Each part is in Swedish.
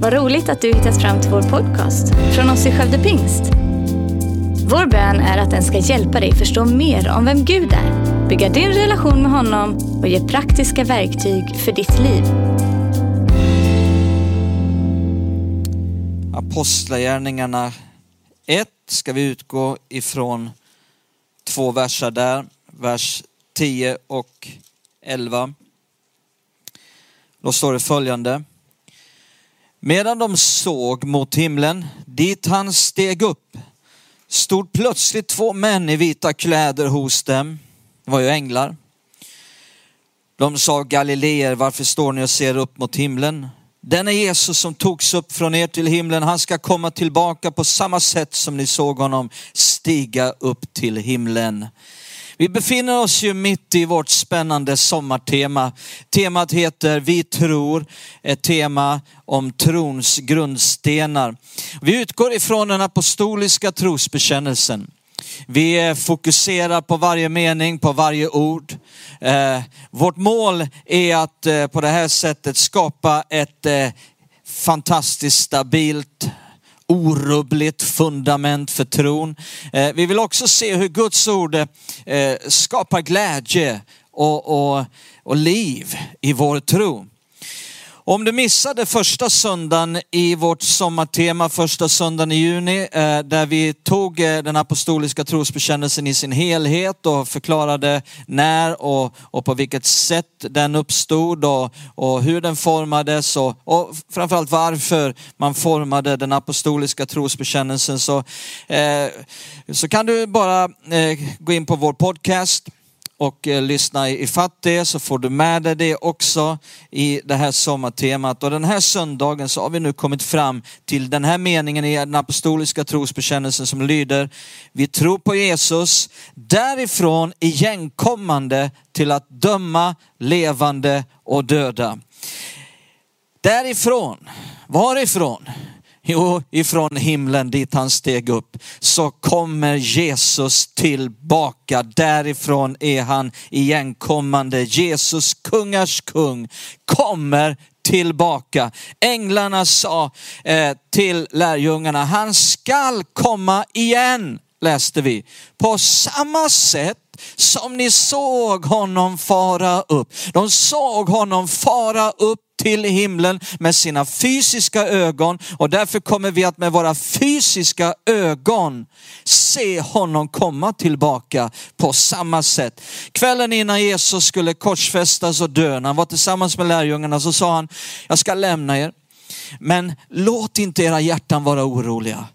Vad roligt att du hittat fram till vår podcast från oss i Skövde Pingst. Vår bön är att den ska hjälpa dig förstå mer om vem Gud är, bygga din relation med honom och ge praktiska verktyg för ditt liv. Apostlagärningarna 1 ska vi utgå ifrån två verser där, vers 10 och 11. Då står det följande. Medan de såg mot himlen, dit han steg upp, stod plötsligt två män i vita kläder hos dem. Det var ju änglar. De sa Galileer, varför står ni och ser upp mot himlen? Denne Jesus som togs upp från er till himlen, han ska komma tillbaka på samma sätt som ni såg honom stiga upp till himlen. Vi befinner oss ju mitt i vårt spännande sommartema. Temat heter Vi tror, ett tema om trons grundstenar. Vi utgår ifrån den apostoliska trosbekännelsen. Vi fokuserar på varje mening, på varje ord. Eh, vårt mål är att eh, på det här sättet skapa ett eh, fantastiskt stabilt orubbligt fundament för tron. Eh, vi vill också se hur Guds ord eh, skapar glädje och, och, och liv i vår tro. Om du missade första söndagen i vårt sommartema, första söndagen i juni, eh, där vi tog eh, den apostoliska trosbekännelsen i sin helhet och förklarade när och, och på vilket sätt den uppstod och, och hur den formades och, och framförallt varför man formade den apostoliska trosbekännelsen. Så, eh, så kan du bara eh, gå in på vår podcast och eh, lyssna i fatt det så får du med dig det också i det här sommartemat. Och den här söndagen så har vi nu kommit fram till den här meningen i den apostoliska trosbekännelsen som lyder Vi tror på Jesus, därifrån igenkommande till att döma levande och döda. Därifrån, varifrån? Jo, ifrån himlen dit han steg upp så kommer Jesus tillbaka. Därifrån är han igenkommande. Jesus, kungars kung, kommer tillbaka. Änglarna sa eh, till lärjungarna, han skall komma igen, läste vi. På samma sätt som ni såg honom fara upp. De såg honom fara upp till himlen med sina fysiska ögon och därför kommer vi att med våra fysiska ögon se honom komma tillbaka på samma sätt. Kvällen innan Jesus skulle korsfästas och dö, när han var tillsammans med lärjungarna så sa han, jag ska lämna er, men låt inte era hjärtan vara oroliga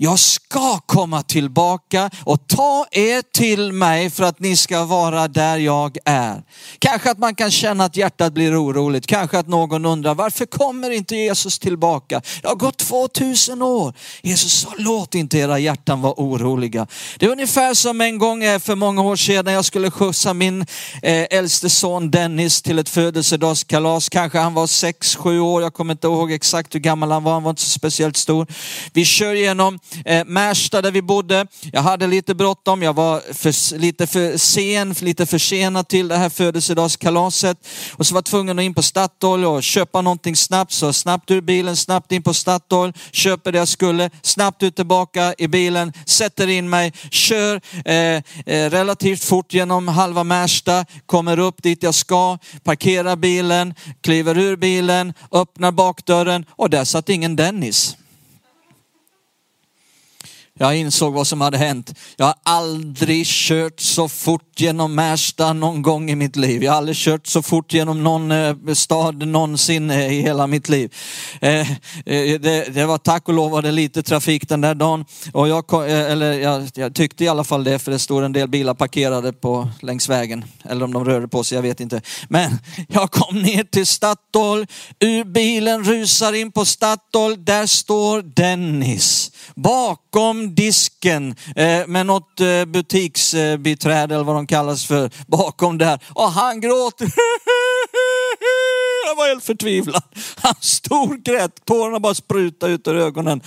jag ska komma tillbaka och ta er till mig för att ni ska vara där jag är. Kanske att man kan känna att hjärtat blir oroligt. Kanske att någon undrar varför kommer inte Jesus tillbaka? Det har gått 2000 år. Jesus sa låt inte era hjärtan vara oroliga. Det är ungefär som en gång eh, för många år sedan jag skulle skjutsa min eh, äldste son Dennis till ett födelsedagskalas. Kanske han var 6-7 år. Jag kommer inte ihåg exakt hur gammal han var. Han var inte så speciellt stor. Vi kör igenom eh, Märsta där vi bodde. Jag hade lite bråttom, jag var för, lite för sen, lite försenad till det här födelsedagskalaset. Och så var jag tvungen att in på Statoil och köpa någonting snabbt. Så snabbt ur bilen, snabbt in på Statoil, köper det jag skulle, snabbt ut tillbaka i bilen, sätter in mig, kör eh, eh, relativt fort genom halva Märsta, kommer upp dit jag ska, parkerar bilen, kliver ur bilen, öppnar bakdörren och där satt ingen Dennis. Jag insåg vad som hade hänt. Jag har aldrig kört så fort genom Märsta någon gång i mitt liv. Jag har aldrig kört så fort genom någon eh, stad någonsin eh, i hela mitt liv. Eh, det, det var tack och lov var det lite trafik den där dagen. Och jag, eller jag, jag, tyckte i alla fall det för det stod en del bilar parkerade på, längs vägen. Eller om de rörde på sig, jag vet inte. Men jag kom ner till Statoil, ur bilen rusar in på Statoil. Där står Dennis bakom disken eh, med något eh, butiksbiträde eller vad de kallas för bakom där. Och han gråter. Han var helt förtvivlad. Han storgrät, tårarna bara sprutade ut ur ögonen.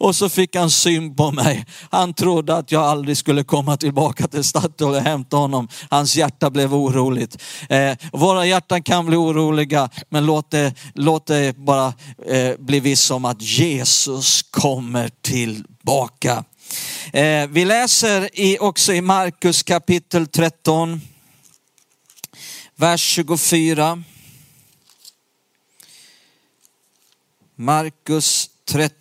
Och så fick han syn på mig. Han trodde att jag aldrig skulle komma tillbaka till Statoil och hämta honom. Hans hjärta blev oroligt. Eh, våra hjärtan kan bli oroliga, men låt det, låt det bara eh, bli viss om att Jesus kommer tillbaka. Eh, vi läser i, också i Markus kapitel 13, vers 24. Markus 13,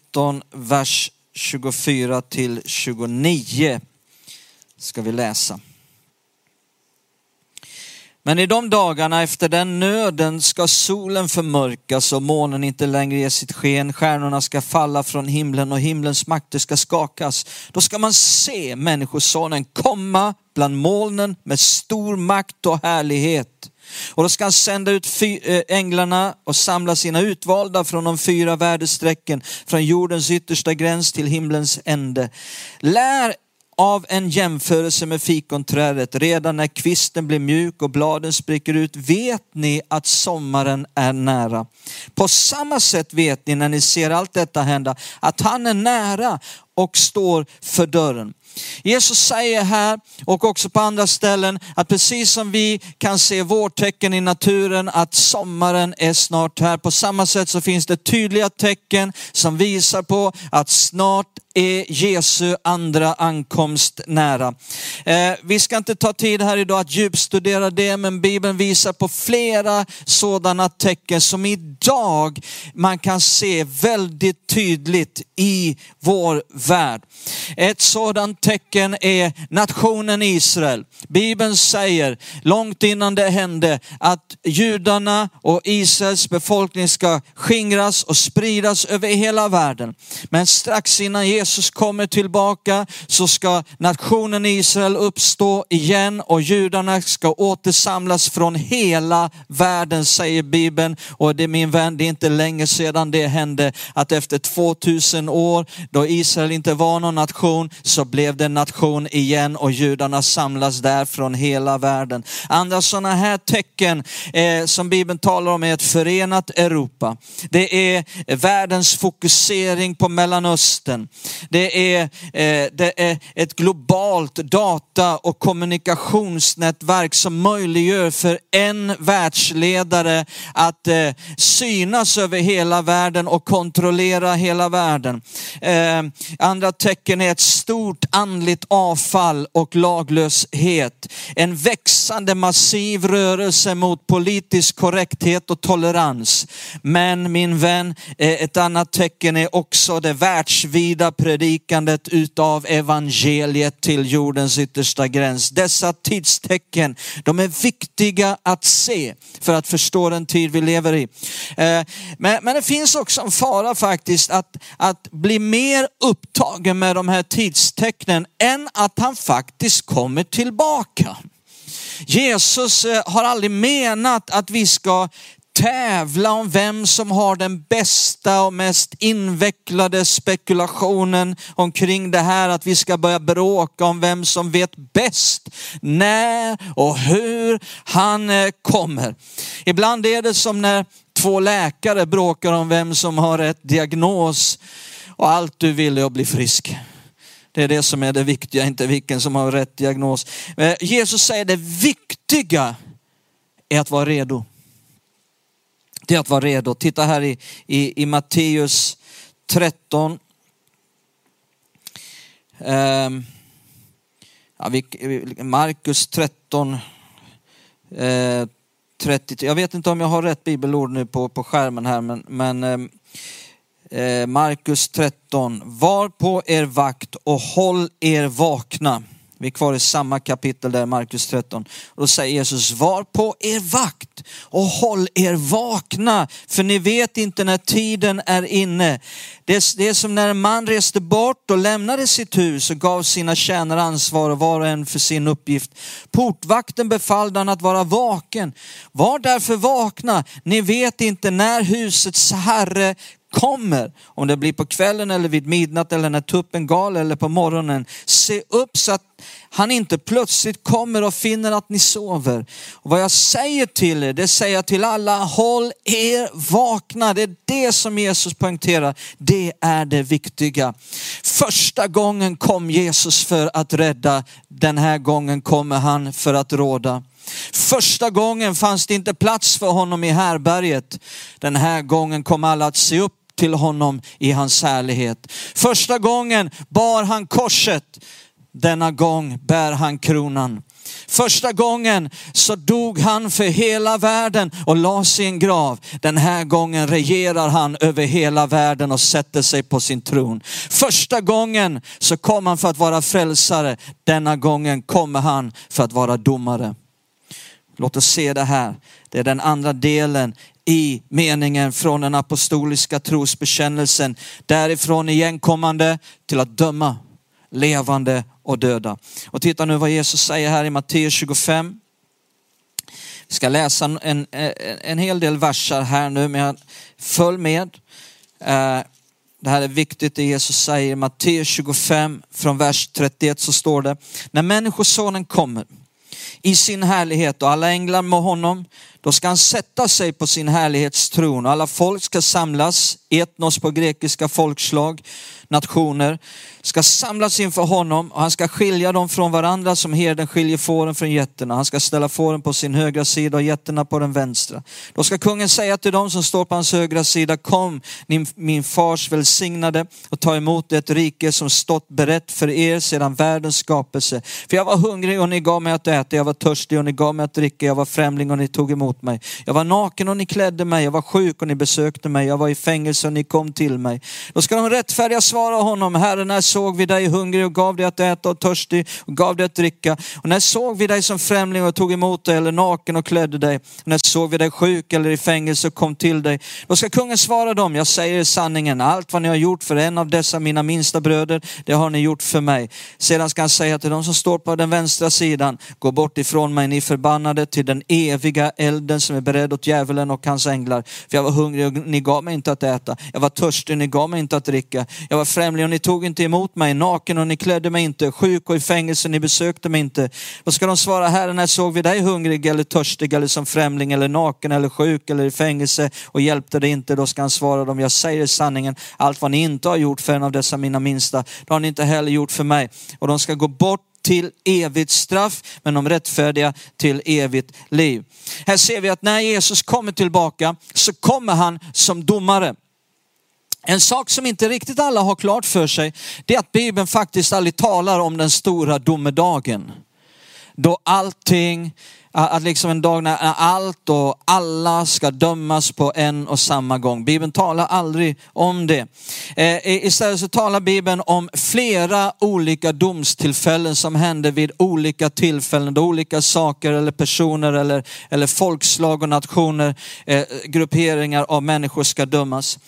vers 24 till 29 ska vi läsa. Men i de dagarna efter den nöden ska solen förmörkas och månen inte längre ge sitt sken. Stjärnorna ska falla från himlen och himlens makter ska skakas. Då ska man se Människosonen komma bland molnen med stor makt och härlighet. Och då ska han sända ut eh, änglarna och samla sina utvalda från de fyra väderstrecken, från jordens yttersta gräns till himlens ände. Lär av en jämförelse med fikonträdet. Redan när kvisten blir mjuk och bladen spricker ut vet ni att sommaren är nära. På samma sätt vet ni när ni ser allt detta hända att han är nära och står för dörren. Jesus säger här och också på andra ställen att precis som vi kan se vårtecken i naturen att sommaren är snart här. På samma sätt så finns det tydliga tecken som visar på att snart är Jesu andra ankomst nära. Eh, vi ska inte ta tid här idag att djupstudera det, men Bibeln visar på flera sådana tecken som idag man kan se väldigt tydligt i vår värld. Ett sådant tecken är nationen Israel. Bibeln säger långt innan det hände att judarna och Israels befolkning ska skingras och spridas över hela världen. Men strax innan Jesus kommer tillbaka så ska nationen Israel uppstå igen och judarna ska återsamlas från hela världen säger Bibeln. Och det är min vän, det är inte länge sedan det hände att efter 2000 år då Israel inte var någon nation så blev det en nation igen och judarna samlas där från hela världen. Andra sådana här tecken eh, som Bibeln talar om är ett förenat Europa. Det är världens fokusering på Mellanöstern. Det är, eh, det är ett globalt data och kommunikationsnätverk som möjliggör för en världsledare att eh, synas över hela världen och kontrollera hela världen. Eh, andra tecken är ett stort andligt avfall och laglöshet. En växande massiv rörelse mot politisk korrekthet och tolerans. Men min vän, eh, ett annat tecken är också det världsvida predikandet utav evangeliet till jordens yttersta gräns. Dessa tidstecken, de är viktiga att se för att förstå den tid vi lever i. Eh, men, men det finns också en fara faktiskt att, att bli mer upptagen med de här tidstecknen än att han faktiskt kommer tillbaka. Jesus eh, har aldrig menat att vi ska tävla om vem som har den bästa och mest invecklade spekulationen omkring det här. Att vi ska börja bråka om vem som vet bäst när och hur han eh, kommer. Ibland är det som när två läkare bråkar om vem som har rätt diagnos och allt du vill är att bli frisk. Det är det som är det viktiga, inte vilken som har rätt diagnos. Eh, Jesus säger det viktiga är att vara redo. Det är att vara redo. Titta här i, i, i Matteus 13. Um, ehm, ja, Markus 13. Eh, 30, jag vet inte om jag har rätt bibelord nu på, på skärmen här men, men eh, Eh, Markus 13. Var på er vakt och håll er vakna. Vi är kvar i samma kapitel där, Markus 13. Då säger Jesus, var på er vakt och håll er vakna, för ni vet inte när tiden är inne. Det är, det är som när en man reste bort och lämnade sitt hus och gav sina tjänare ansvar och var och en för sin uppgift. Portvakten befallde han att vara vaken. Var därför vakna, ni vet inte när husets herre kommer, om det blir på kvällen eller vid midnatt eller när tuppen gal eller på morgonen, se upp så att han inte plötsligt kommer och finner att ni sover. Och vad jag säger till er, det säger jag till alla, håll er vakna. Det är det som Jesus poängterar. Det är det viktiga. Första gången kom Jesus för att rädda, den här gången kommer han för att råda. Första gången fanns det inte plats för honom i härberget. Den här gången kom alla att se upp till honom i hans härlighet. Första gången bar han korset. Denna gång bär han kronan. Första gången så dog han för hela världen och la sig i en grav. Den här gången regerar han över hela världen och sätter sig på sin tron. Första gången så kom han för att vara frälsare. Denna gången kommer han för att vara domare. Låt oss se det här. Det är den andra delen i meningen från den apostoliska trosbekännelsen. Därifrån igenkommande till att döma levande och döda. Och titta nu vad Jesus säger här i Matteus 25. Vi ska läsa en, en, en hel del versar här nu, men följ med. Eh, det här är viktigt det Jesus säger i Matteus 25 från vers 31 så står det, när människosonen kommer i sin härlighet och alla änglar med honom. Då ska han sätta sig på sin härlighetstron och alla folk ska samlas, etnos på grekiska folkslag, nationer ska samlas inför honom och han ska skilja dem från varandra som herden skiljer fåren från getterna. Han ska ställa fåren på sin högra sida och getterna på den vänstra. Då ska kungen säga till dem som står på hans högra sida, kom min fars välsignade och ta emot det rike som stått berett för er sedan världens skapelse. För jag var hungrig och ni gav mig att äta, jag var törstig och ni gav mig att dricka, jag var främling och ni tog emot mig. Jag var naken och ni klädde mig, jag var sjuk och ni besökte mig, jag var i fängelse och ni kom till mig. Då ska de rättfärdiga svara honom, Herre, när såg vi dig hungrig och gav dig att äta och törstig och gav dig att dricka. Och när såg vi dig som främling och tog emot dig eller naken och klädde dig? Och när såg vi dig sjuk eller i fängelse och kom till dig? Då ska kungen svara dem, jag säger sanningen, allt vad ni har gjort för en av dessa mina minsta bröder, det har ni gjort för mig. Sedan ska han säga till dem som står på den vänstra sidan, gå bort ifrån mig ni förbannade till den eviga elden som är beredd åt djävulen och hans änglar. För jag var hungrig och ni gav mig inte att äta. Jag var törstig och ni gav mig inte att dricka. Jag var främling och ni tog inte emot mig, naken och ni klädde mig inte, sjuk och i fängelse och ni besökte mig inte. Då ska de svara, Herren när såg vi dig hungrig eller törstig eller som främling eller naken eller sjuk eller i fängelse och hjälpte dig inte. Då ska han svara dem, jag säger sanningen, allt vad ni inte har gjort för en av dessa mina minsta, det har ni inte heller gjort för mig. Och de ska gå bort till evigt straff, men de rättfärdiga till evigt liv. Här ser vi att när Jesus kommer tillbaka så kommer han som domare. En sak som inte riktigt alla har klart för sig, det är att Bibeln faktiskt aldrig talar om den stora domedagen. Då allting att liksom en dag när allt och alla ska dömas på en och samma gång. Bibeln talar aldrig om det. Eh, istället så talar Bibeln om flera olika domstillfällen som händer vid olika tillfällen då olika saker eller personer eller, eller folkslag och nationer, eh, grupperingar av människor ska dömas.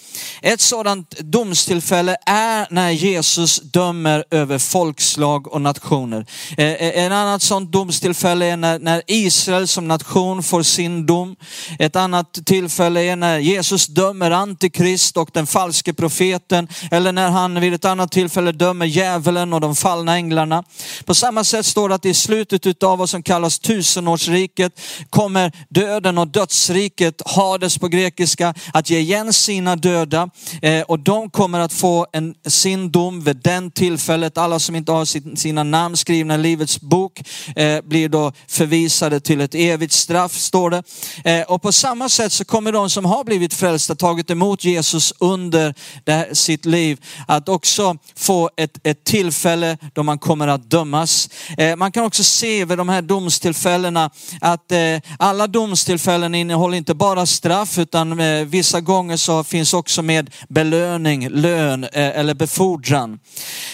Ett sådant domstillfälle är när Jesus dömer över folkslag och nationer. Eh, en annat sådant domstillfälle är när, när Israel Israel som nation får sin dom. Ett annat tillfälle är när Jesus dömer antikrist och den falske profeten eller när han vid ett annat tillfälle dömer djävulen och de fallna änglarna. På samma sätt står det att i slutet av vad som kallas tusenårsriket kommer döden och dödsriket, Hades på grekiska, att ge igen sina döda eh, och de kommer att få en, sin dom vid den tillfället. Alla som inte har sina namn skrivna i Livets bok eh, blir då förvisade till ett evigt straff, står det. Eh, och på samma sätt så kommer de som har blivit frälsta, tagit emot Jesus under här, sitt liv, att också få ett, ett tillfälle då man kommer att dömas. Eh, man kan också se vid de här domstillfällena att eh, alla domstillfällen innehåller inte bara straff, utan eh, vissa gånger så finns också med belöning, lön eh, eller befordran.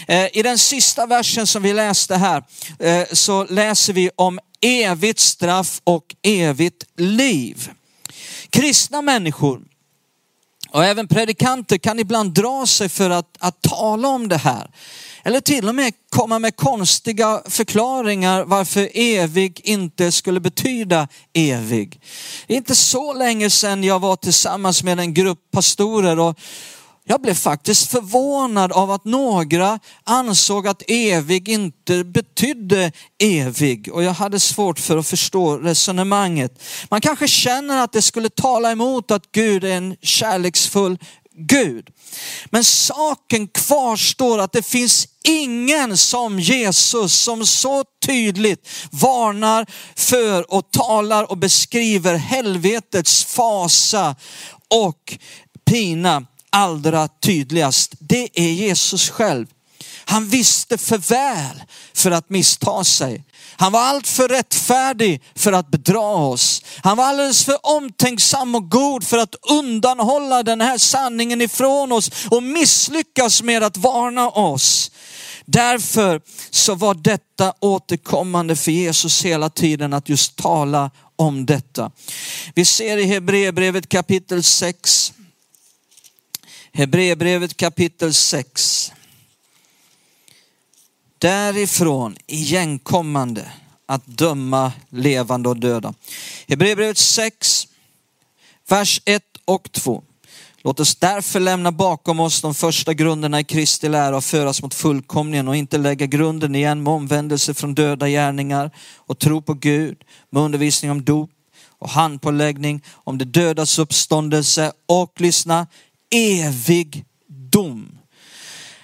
Eh, I den sista versen som vi läste här så läser vi om evigt straff och evigt liv. Kristna människor Och även predikanter kan ibland dra sig för att, att tala om det här. Eller till och med komma med konstiga förklaringar varför evig inte skulle betyda evig. Det är inte så länge sedan jag var tillsammans med en grupp pastorer och jag blev faktiskt förvånad av att några ansåg att evig inte betydde evig och jag hade svårt för att förstå resonemanget. Man kanske känner att det skulle tala emot att Gud är en kärleksfull Gud. Men saken kvarstår att det finns ingen som Jesus som så tydligt varnar för och talar och beskriver helvetets fasa och pina allra tydligast. Det är Jesus själv. Han visste för väl för att missta sig. Han var alltför rättfärdig för att bedra oss. Han var alldeles för omtänksam och god för att undanhålla den här sanningen ifrån oss och misslyckas med att varna oss. Därför så var detta återkommande för Jesus hela tiden att just tala om detta. Vi ser i Hebreerbrevet kapitel 6. Hebreerbrevet kapitel 6 därifrån igenkommande att döma levande och döda. Hebreerbrevet 6, vers 1 och 2. Låt oss därför lämna bakom oss de första grunderna i Kristi lära och föras mot fullkomningen och inte lägga grunden igen med omvändelse från döda gärningar och tro på Gud med undervisning om dop och handpåläggning om det dödas uppståndelse och lyssna, evig dom.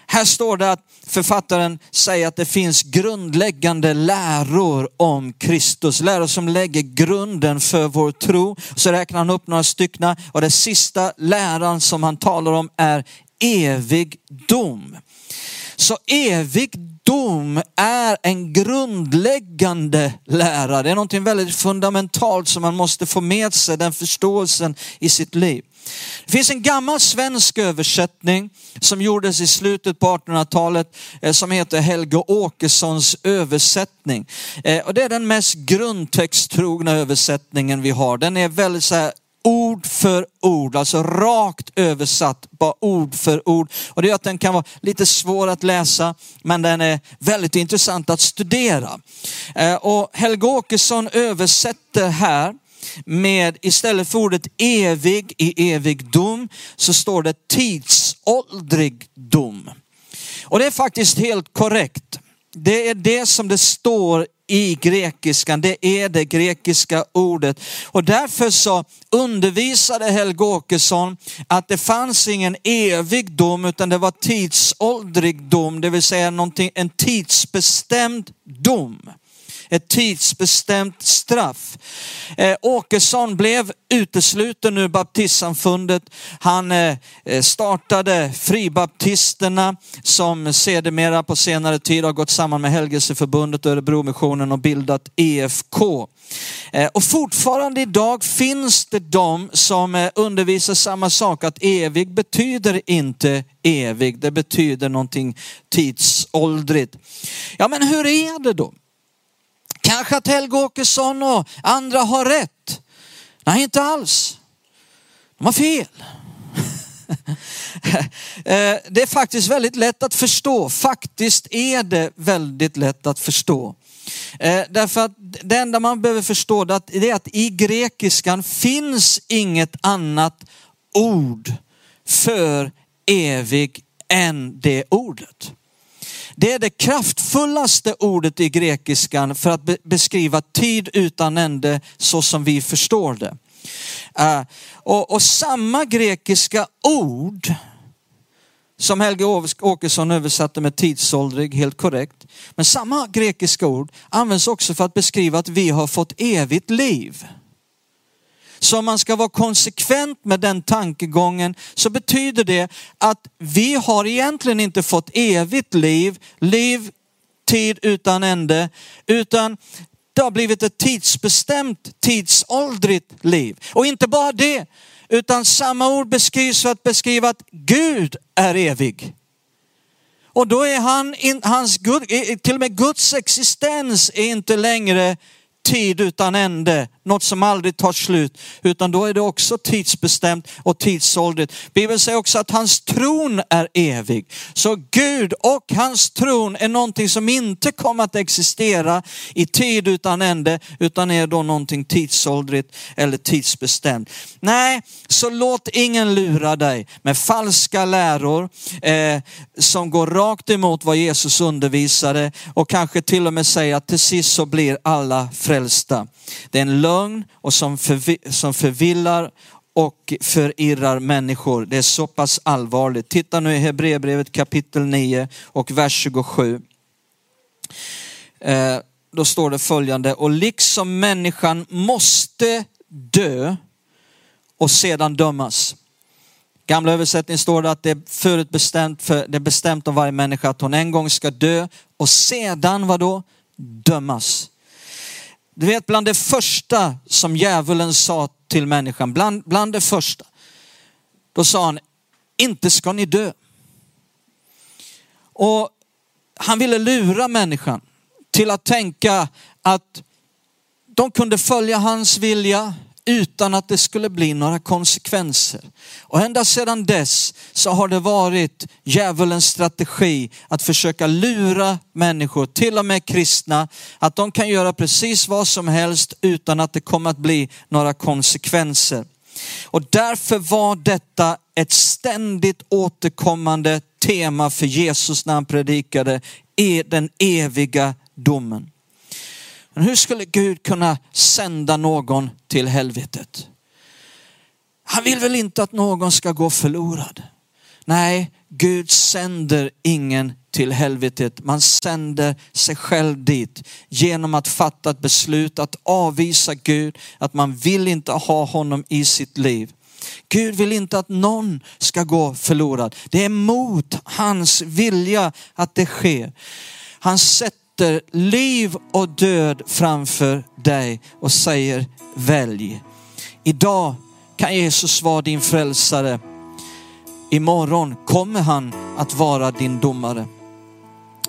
Här står det att författaren säger att det finns grundläggande läror om Kristus. Läror som lägger grunden för vår tro. Så räknar han upp några stycken och den sista läran som han talar om är evig dom. Så evig dom är en grundläggande lära. Det är någonting väldigt fundamentalt som man måste få med sig, den förståelsen i sitt liv. Det finns en gammal svensk översättning som gjordes i slutet på 1800-talet eh, som heter Helge Åkessons översättning. Eh, och det är den mest grundtexttrogna översättningen vi har. Den är väldigt så här ord för ord, alltså rakt översatt, bara ord för ord. Och det gör att den kan vara lite svår att läsa, men den är väldigt intressant att studera. Eh, och Helge Åkesson översätter här med istället för ordet evig i evig dom så står det tidsåldrig dom. Och det är faktiskt helt korrekt. Det är det som det står i grekiskan. Det är det grekiska ordet. Och därför så undervisade Helge Åkesson att det fanns ingen evig dom utan det var tidsåldrig dom, det vill säga en tidsbestämd dom ett tidsbestämt straff. Eh, Åkesson blev utesluten ur baptistsamfundet. Han eh, eh, startade fribaptisterna som sedermera på senare tid har gått samman med Helgelseförbundet och Örebromissionen och bildat EFK. Eh, och fortfarande idag finns det de som eh, undervisar samma sak, att evig betyder inte evig, det betyder någonting tidsåldrigt. Ja men hur är det då? Kanske att Helge Åkesson och andra har rätt. Nej, inte alls. De har fel. Eh, det är faktiskt väldigt lätt att förstå. Faktiskt är det väldigt lätt att förstå. Eh, därför att det enda man behöver förstå är att i grekiskan finns inget annat ord för evig än det ordet. Det är det kraftfullaste ordet i grekiskan för att beskriva tid utan ände så som vi förstår det. Eh, och, och, samma grekiska ord som Helge Åkesson översatte med tidsåldrig, helt korrekt. Men samma grekiska ord används också för att beskriva att vi har fått evigt liv. Så om man ska vara konsekvent med den tankegången så betyder det att vi har egentligen inte fått evigt liv, liv, tid utan ände, utan det har blivit ett tidsbestämt, tidsåldrigt liv. Och inte bara det, utan samma ord beskrivs för att beskriva att Gud är evig. Och då är han, hans Gud, eh, till och med Guds existens är inte längre tid utan ände något som aldrig tar slut, utan då är det också tidsbestämt och tidsåldrigt. Bibeln säger också att hans tron är evig. Så Gud och hans tron är någonting som inte kommer att existera i tid utan ände, utan är då någonting tidsåldrigt eller tidsbestämt. Nej, så låt ingen lura dig med falska läror eh, som går rakt emot vad Jesus undervisade och kanske till och med säger att till sist så blir alla frälsta. Det är en lögn och som, förvi som förvillar och förirrar människor. Det är så pass allvarligt. Titta nu i Hebreerbrevet kapitel 9 och vers 27. Eh, då står det följande, och liksom människan måste dö och sedan dömas. Gamla översättning står det att det är förutbestämt för, det är bestämt om varje människa att hon en gång ska dö och sedan vad då? Dömas. Du vet bland det första som djävulen sa till människan, bland, bland det första, då sa han, inte ska ni dö. Och han ville lura människan till att tänka att de kunde följa hans vilja utan att det skulle bli några konsekvenser. Och ända sedan dess så har det varit djävulens strategi att försöka lura människor, till och med kristna, att de kan göra precis vad som helst utan att det kommer att bli några konsekvenser. Och därför var detta ett ständigt återkommande tema för Jesus när han predikade, är den eviga domen. Men hur skulle Gud kunna sända någon till helvetet? Han vill väl inte att någon ska gå förlorad? Nej, Gud sänder ingen till helvetet. Man sänder sig själv dit genom att fatta ett beslut att avvisa Gud, att man vill inte ha honom i sitt liv. Gud vill inte att någon ska gå förlorad. Det är mot hans vilja att det sker. Han sätter sätter liv och död framför dig och säger välj. Idag kan Jesus vara din frälsare. Imorgon kommer han att vara din domare.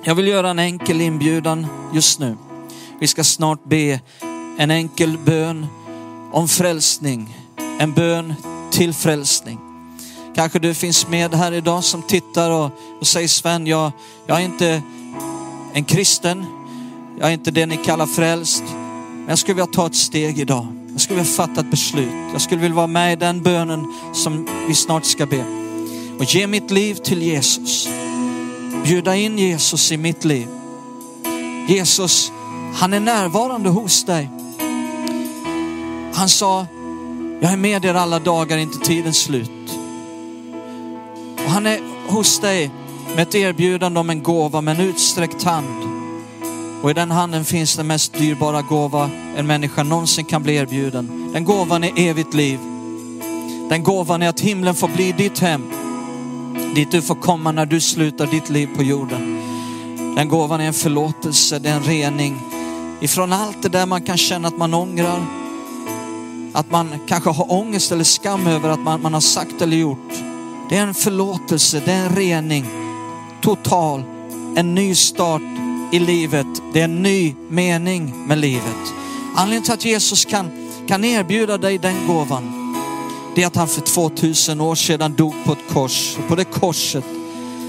Jag vill göra en enkel inbjudan just nu. Vi ska snart be en enkel bön om frälsning. En bön till frälsning. Kanske du finns med här idag som tittar och, och säger Sven, jag, jag är inte en kristen. Jag är inte det ni kallar frälst. Men jag skulle vilja ta ett steg idag. Jag skulle vilja fatta ett beslut. Jag skulle vilja vara med i den bönen som vi snart ska be. Och ge mitt liv till Jesus. Bjuda in Jesus i mitt liv. Jesus, han är närvarande hos dig. Han sa, jag är med er alla dagar inte tidens slut. Och han är hos dig med ett erbjudande om en gåva med en utsträckt hand. Och i den handen finns den mest dyrbara gåva en människa någonsin kan bli erbjuden. Den gåvan är evigt liv. Den gåvan är att himlen får bli ditt hem. Dit du får komma när du slutar ditt liv på jorden. Den gåvan är en förlåtelse, det är en rening ifrån allt det där man kan känna att man ångrar. Att man kanske har ångest eller skam över att man, man har sagt eller gjort. Det är en förlåtelse, det är en rening total, en ny start i livet. Det är en ny mening med livet. Anledningen till att Jesus kan, kan erbjuda dig den gåvan, det är att han för 2000 år sedan dog på ett kors. Och på det korset,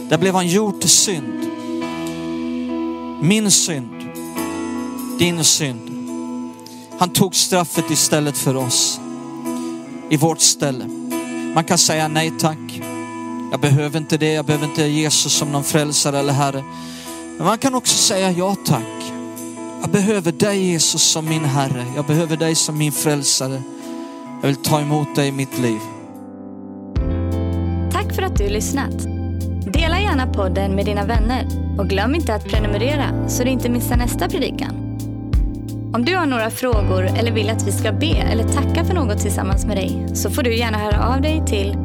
där blev han gjord till synd. Min synd, din synd. Han tog straffet istället för oss, i vårt ställe. Man kan säga nej tack. Jag behöver inte det, jag behöver inte Jesus som någon frälsare eller Herre. Men man kan också säga ja tack. Jag behöver dig Jesus som min Herre. Jag behöver dig som min frälsare. Jag vill ta emot dig i mitt liv. Tack för att du lyssnat. Dela gärna podden med dina vänner och glöm inte att prenumerera så du inte missar nästa predikan. Om du har några frågor eller vill att vi ska be eller tacka för något tillsammans med dig så får du gärna höra av dig till